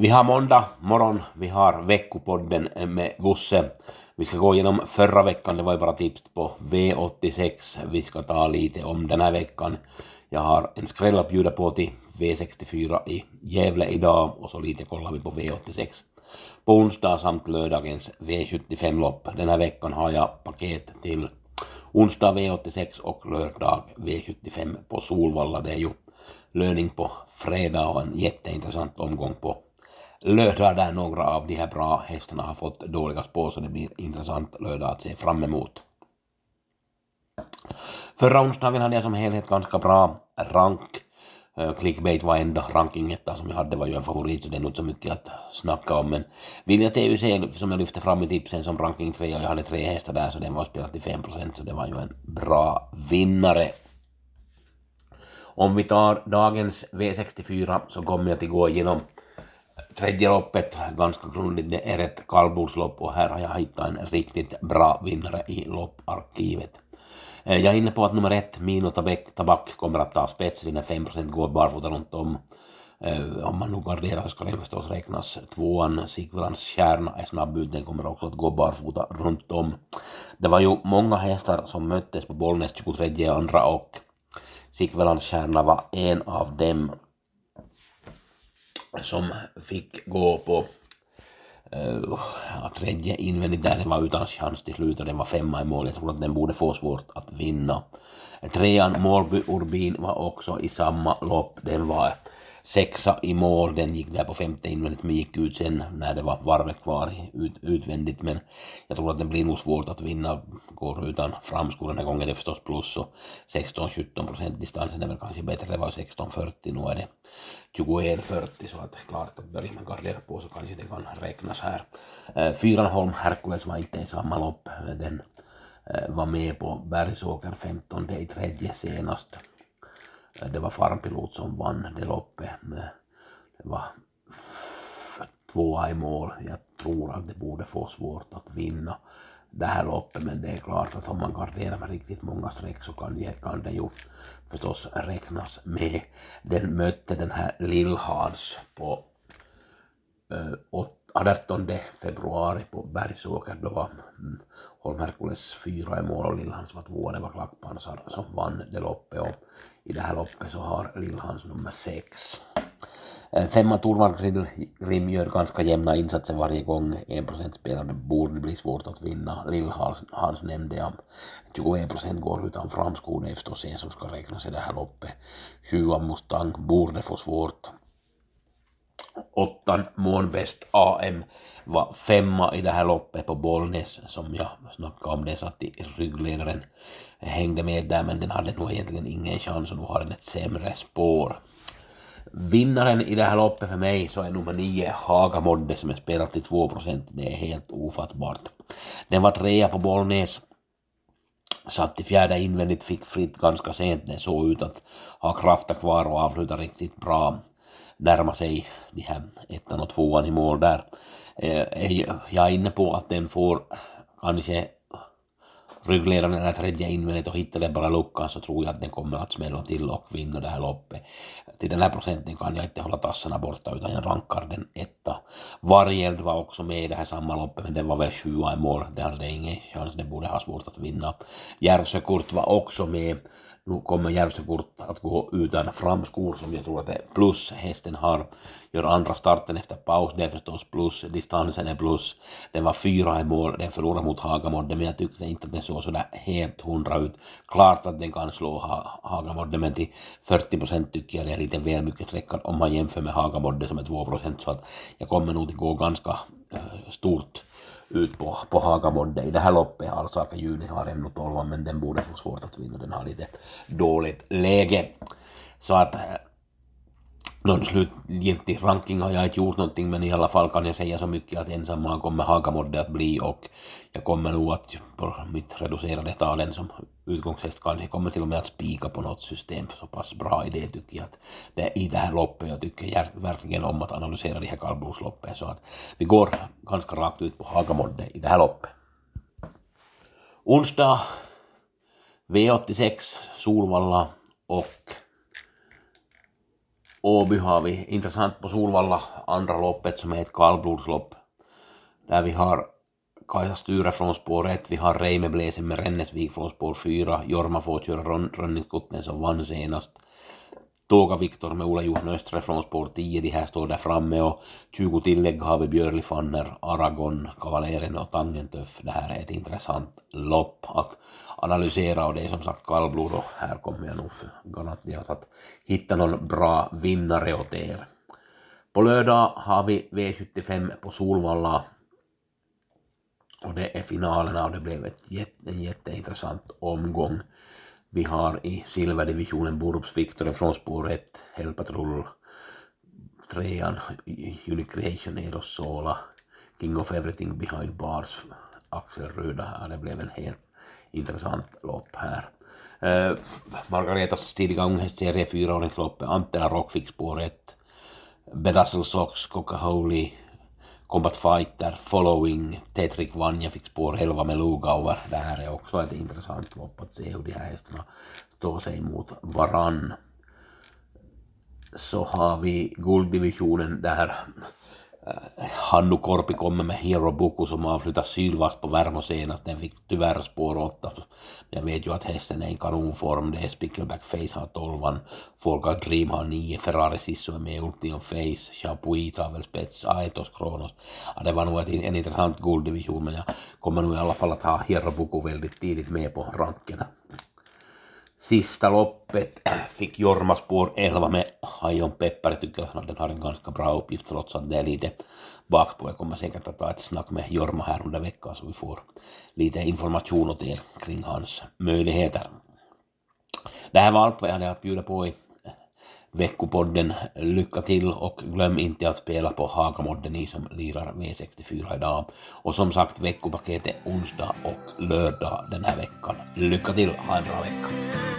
Vi har måndag morgon, vi har veckopodden med Gusse. Vi ska gå igenom förra veckan, det var ju bara tips på V86. Vi ska ta lite om den här veckan. Jag har en skräll att bjuda på till V64 i Gävle idag och så lite kollar vi på V86 på onsdag samt lördagens V75-lopp. Den här veckan har jag paket till onsdag V86 och lördag V75 på Solvalla. Det är ju löning på fredag och en jätteintressant omgång på lördag där några av de här bra hästarna har fått dåliga spår så det blir intressant lördag att se fram emot. Förra onsdagen hade jag som helhet ganska bra rank. Eh, clickbait var enda rankingetta som jag hade var ju en favorit så det är nog inte så mycket att snacka om men Vilja TUC som jag lyfte fram i tipsen som ranking 3 och jag hade tre hästar där så den var spelad till 5% så det var ju en bra vinnare. Om vi tar dagens V64 så kommer jag att gå igenom tredje loppet ganska grundligt. Det är ett kallblodslopp och här har jag hittat en riktigt bra vinnare i lopparkivet. Eh, jag är inne på att nummer ett, Mino Tabak, Tabak kommer att ta spets, den är 5% går barfota runt om. Eh, om man nu garderar så ska den förstås räknas. Tvåan, Sigvalans kärna är snabb ut, den kommer också att gå barfota runt om. Det var ju många hästar som möttes på Bollnäs 23 andra och Sigvalans kärna var en av dem som fick gå på eh, uh, tredje invändigt där den var utan chans till slut och den var femma i mål. Jag tror att den borde få svårt att vinna. Trean Målby Urbin var också i samma lopp. Den var sexa i mål, den gick där på femte invändigt men gick ut sen när det var varvet kvar ut, utvändigt. Men jag tror att det blir nog svårt att vinna, går utan framskor den här gången. Det är förstås plus och 16-17 procent distansen är väl kanske bättre, det var 16-40, nu är det 21-40 så att klart att börjar man gardera på så kanske det kan räknas här. Eh, Fyranholm Herkules var inte i samma lopp, den eh, var med på Bergsåker 15 i tredje senast. Eh, det var Farmpilot som vann det loppet. Det var tvåa i mål. Jag tror att det borde få svårt att vinna det här loppet men det är klart att om man garderar med riktigt många streck så kan, kan det ju förstås räknas med. Den mötte den här Lillhans på eh, äh, 18 februari på Bergsåker. Då var mm, Holm Herkules fyra i mål och Lillhans var tvåa. Det var Klackpansar som vann det loppet och i det här loppet så har Lillhans nummer 6. Eh, Femma Torvald Grim gör ganska jämna insatser varje gång. 1% spelare borde bli svårt att vinna. Lillhans nämnde jag. 21% går utan framskor. efter sen som ska räknas i det här loppet. Sjua Mustang borde få svårt. Åttan Månbäst AM var femma i det här loppet på Bollnäs som jag snackade om. den satt i ryggledaren hängde med där men den hade nog egentligen ingen chans och nu har den ett sämre spår. Vinnaren i det här loppet för mig så är nummer 9 Hagamodde som är spelat till 2 procent. Det är helt ofattbart. Den var trea på Bollnäs. Satt i fjärde invändigt, fick fritt ganska sent. Det såg ut att ha krafter kvar och avsluta riktigt bra. Närma sig de här ettan och tvåan i mål där. Eh, jag är inne på att den får kanske ryggledaren den här tredje invändigt och hittar den bara luckan så tror jag att den kommer att smälla till och vinna det här loppet. Till den här procenten kan jag inte hålla tassarna borta utan jag rankar den etta. Vargeld var också med i det här samma loppet men den var väl sjua i mål. Den hade ingen chans, den borde ha svårt att vinna. Järvsökurt var också med nu kommer Järvsökurt att gå utan framskor som jag tror att det är plus. Hästen har, gör andra starten efter paus, det är förstås plus. Distansen är plus. Den var fyra i mål, den förlorade mot Hagamodde men jag tyckte inte att den såg sådär helt hundra ut. Klart att den kan slå ha Hagamodde men till 40 procent tycker jag det är lite väl mycket sträckan om man jämför med Hagamodde som är 2 procent så att jag kommer nog att gå ganska äh, stort ut på, på Hagamodde i det här loppet. Alsaka Juni har ännu 12 men den borde få svårt att vinna, den har lite dåligt läge. Så att äh, någon slutgiltig ranking har jag inte gjort någonting men i alla fall kan jag säga så mycket att ensamma kommer Hagamodde att bli och jag kommer nog att på mitt reducerade talen som utgångshäst kanske kommer till och med att spika på något system så pass bra idé tycker jag att det är i det här loppet jag tycker verkligen om att analysera de här kallblodsloppen så att vi går ganska rakt ut på Hagamodde i det här loppet. Onsdag V86 Solvalla och Åby har vi intressant på Solvalla, andra loppet som är ett kallblodslopp. Där vi har Kaisa Sture från spår 1, vi har Reime Bläsen med Rennesvik från spår 4, Jorma får köra Rönningskutten som vann senast. Tåga Viktor med Ola Johan Östre från spår 10, de här står där framme och 20 tillägg har vi Björli Fanner, Aragon, Kavaleren och Tangentöff. Det här är ett intressant lopp att analysera och det är som sagt kallblod och här kommer jag nog garanterat att hitta någon bra vinnare åt er. På lördag har vi V75 på Solvalla och det är finalerna och det blev ett jätte, en jätteintressant omgång. Vi har i silverdivisionen Burps Victor från spår 1, Hellpatrull, trean Unicreation Creation Eros Sola, King of Everything Behind Bars, Axel Röda. Ja, det blev en helt intressant lopp här. Uh, Margaretas tidiga unghästserie, fyraåringsloppet, Antela Rock fick spår 1, Bedazzle Socks, Coca-Holy, Combat Fighter, Following, Tetrik Vanja fick spår 11 med Lugauer. Det här är också ett intressant lopp att se hur de här hästarna står sig mot varann. Så har vi gulddivisionen där Hannu Korpi kommer med Hero Buku som avslutar sylvast på Värmo senast. Den fick tyvärr spår 8. Jag vet ju att hästen är i kanonform. Det är Spickleback Face har 12 Folka Dream har 9 Ferrari Sisso är med Ultion Face. Chapuis tar väl spets. Aetos Kronos. Ja, det var nog ett, en intressant gulddivision men jag kommer nog i alla fall att ha Hero Buku väldigt tidigt med på ranken. Sista loppet fick Jorma spår 11 med Hajon Peppar. Jag tycker att den har en ganska bra uppgift trots att det är lite bakspår. Jag kommer säkert att ta ett snack med Jorma här under veckan så vi får lite information åt er kring hans möjligheter. Det här var allt vad jag hade att bjuda på i veckopodden. Lycka till och glöm inte att spela på Hagamodden ni som lirar V64 idag. Och som sagt veckopaketet onsdag och lördag den här veckan. Lycka till, ha en bra vecka!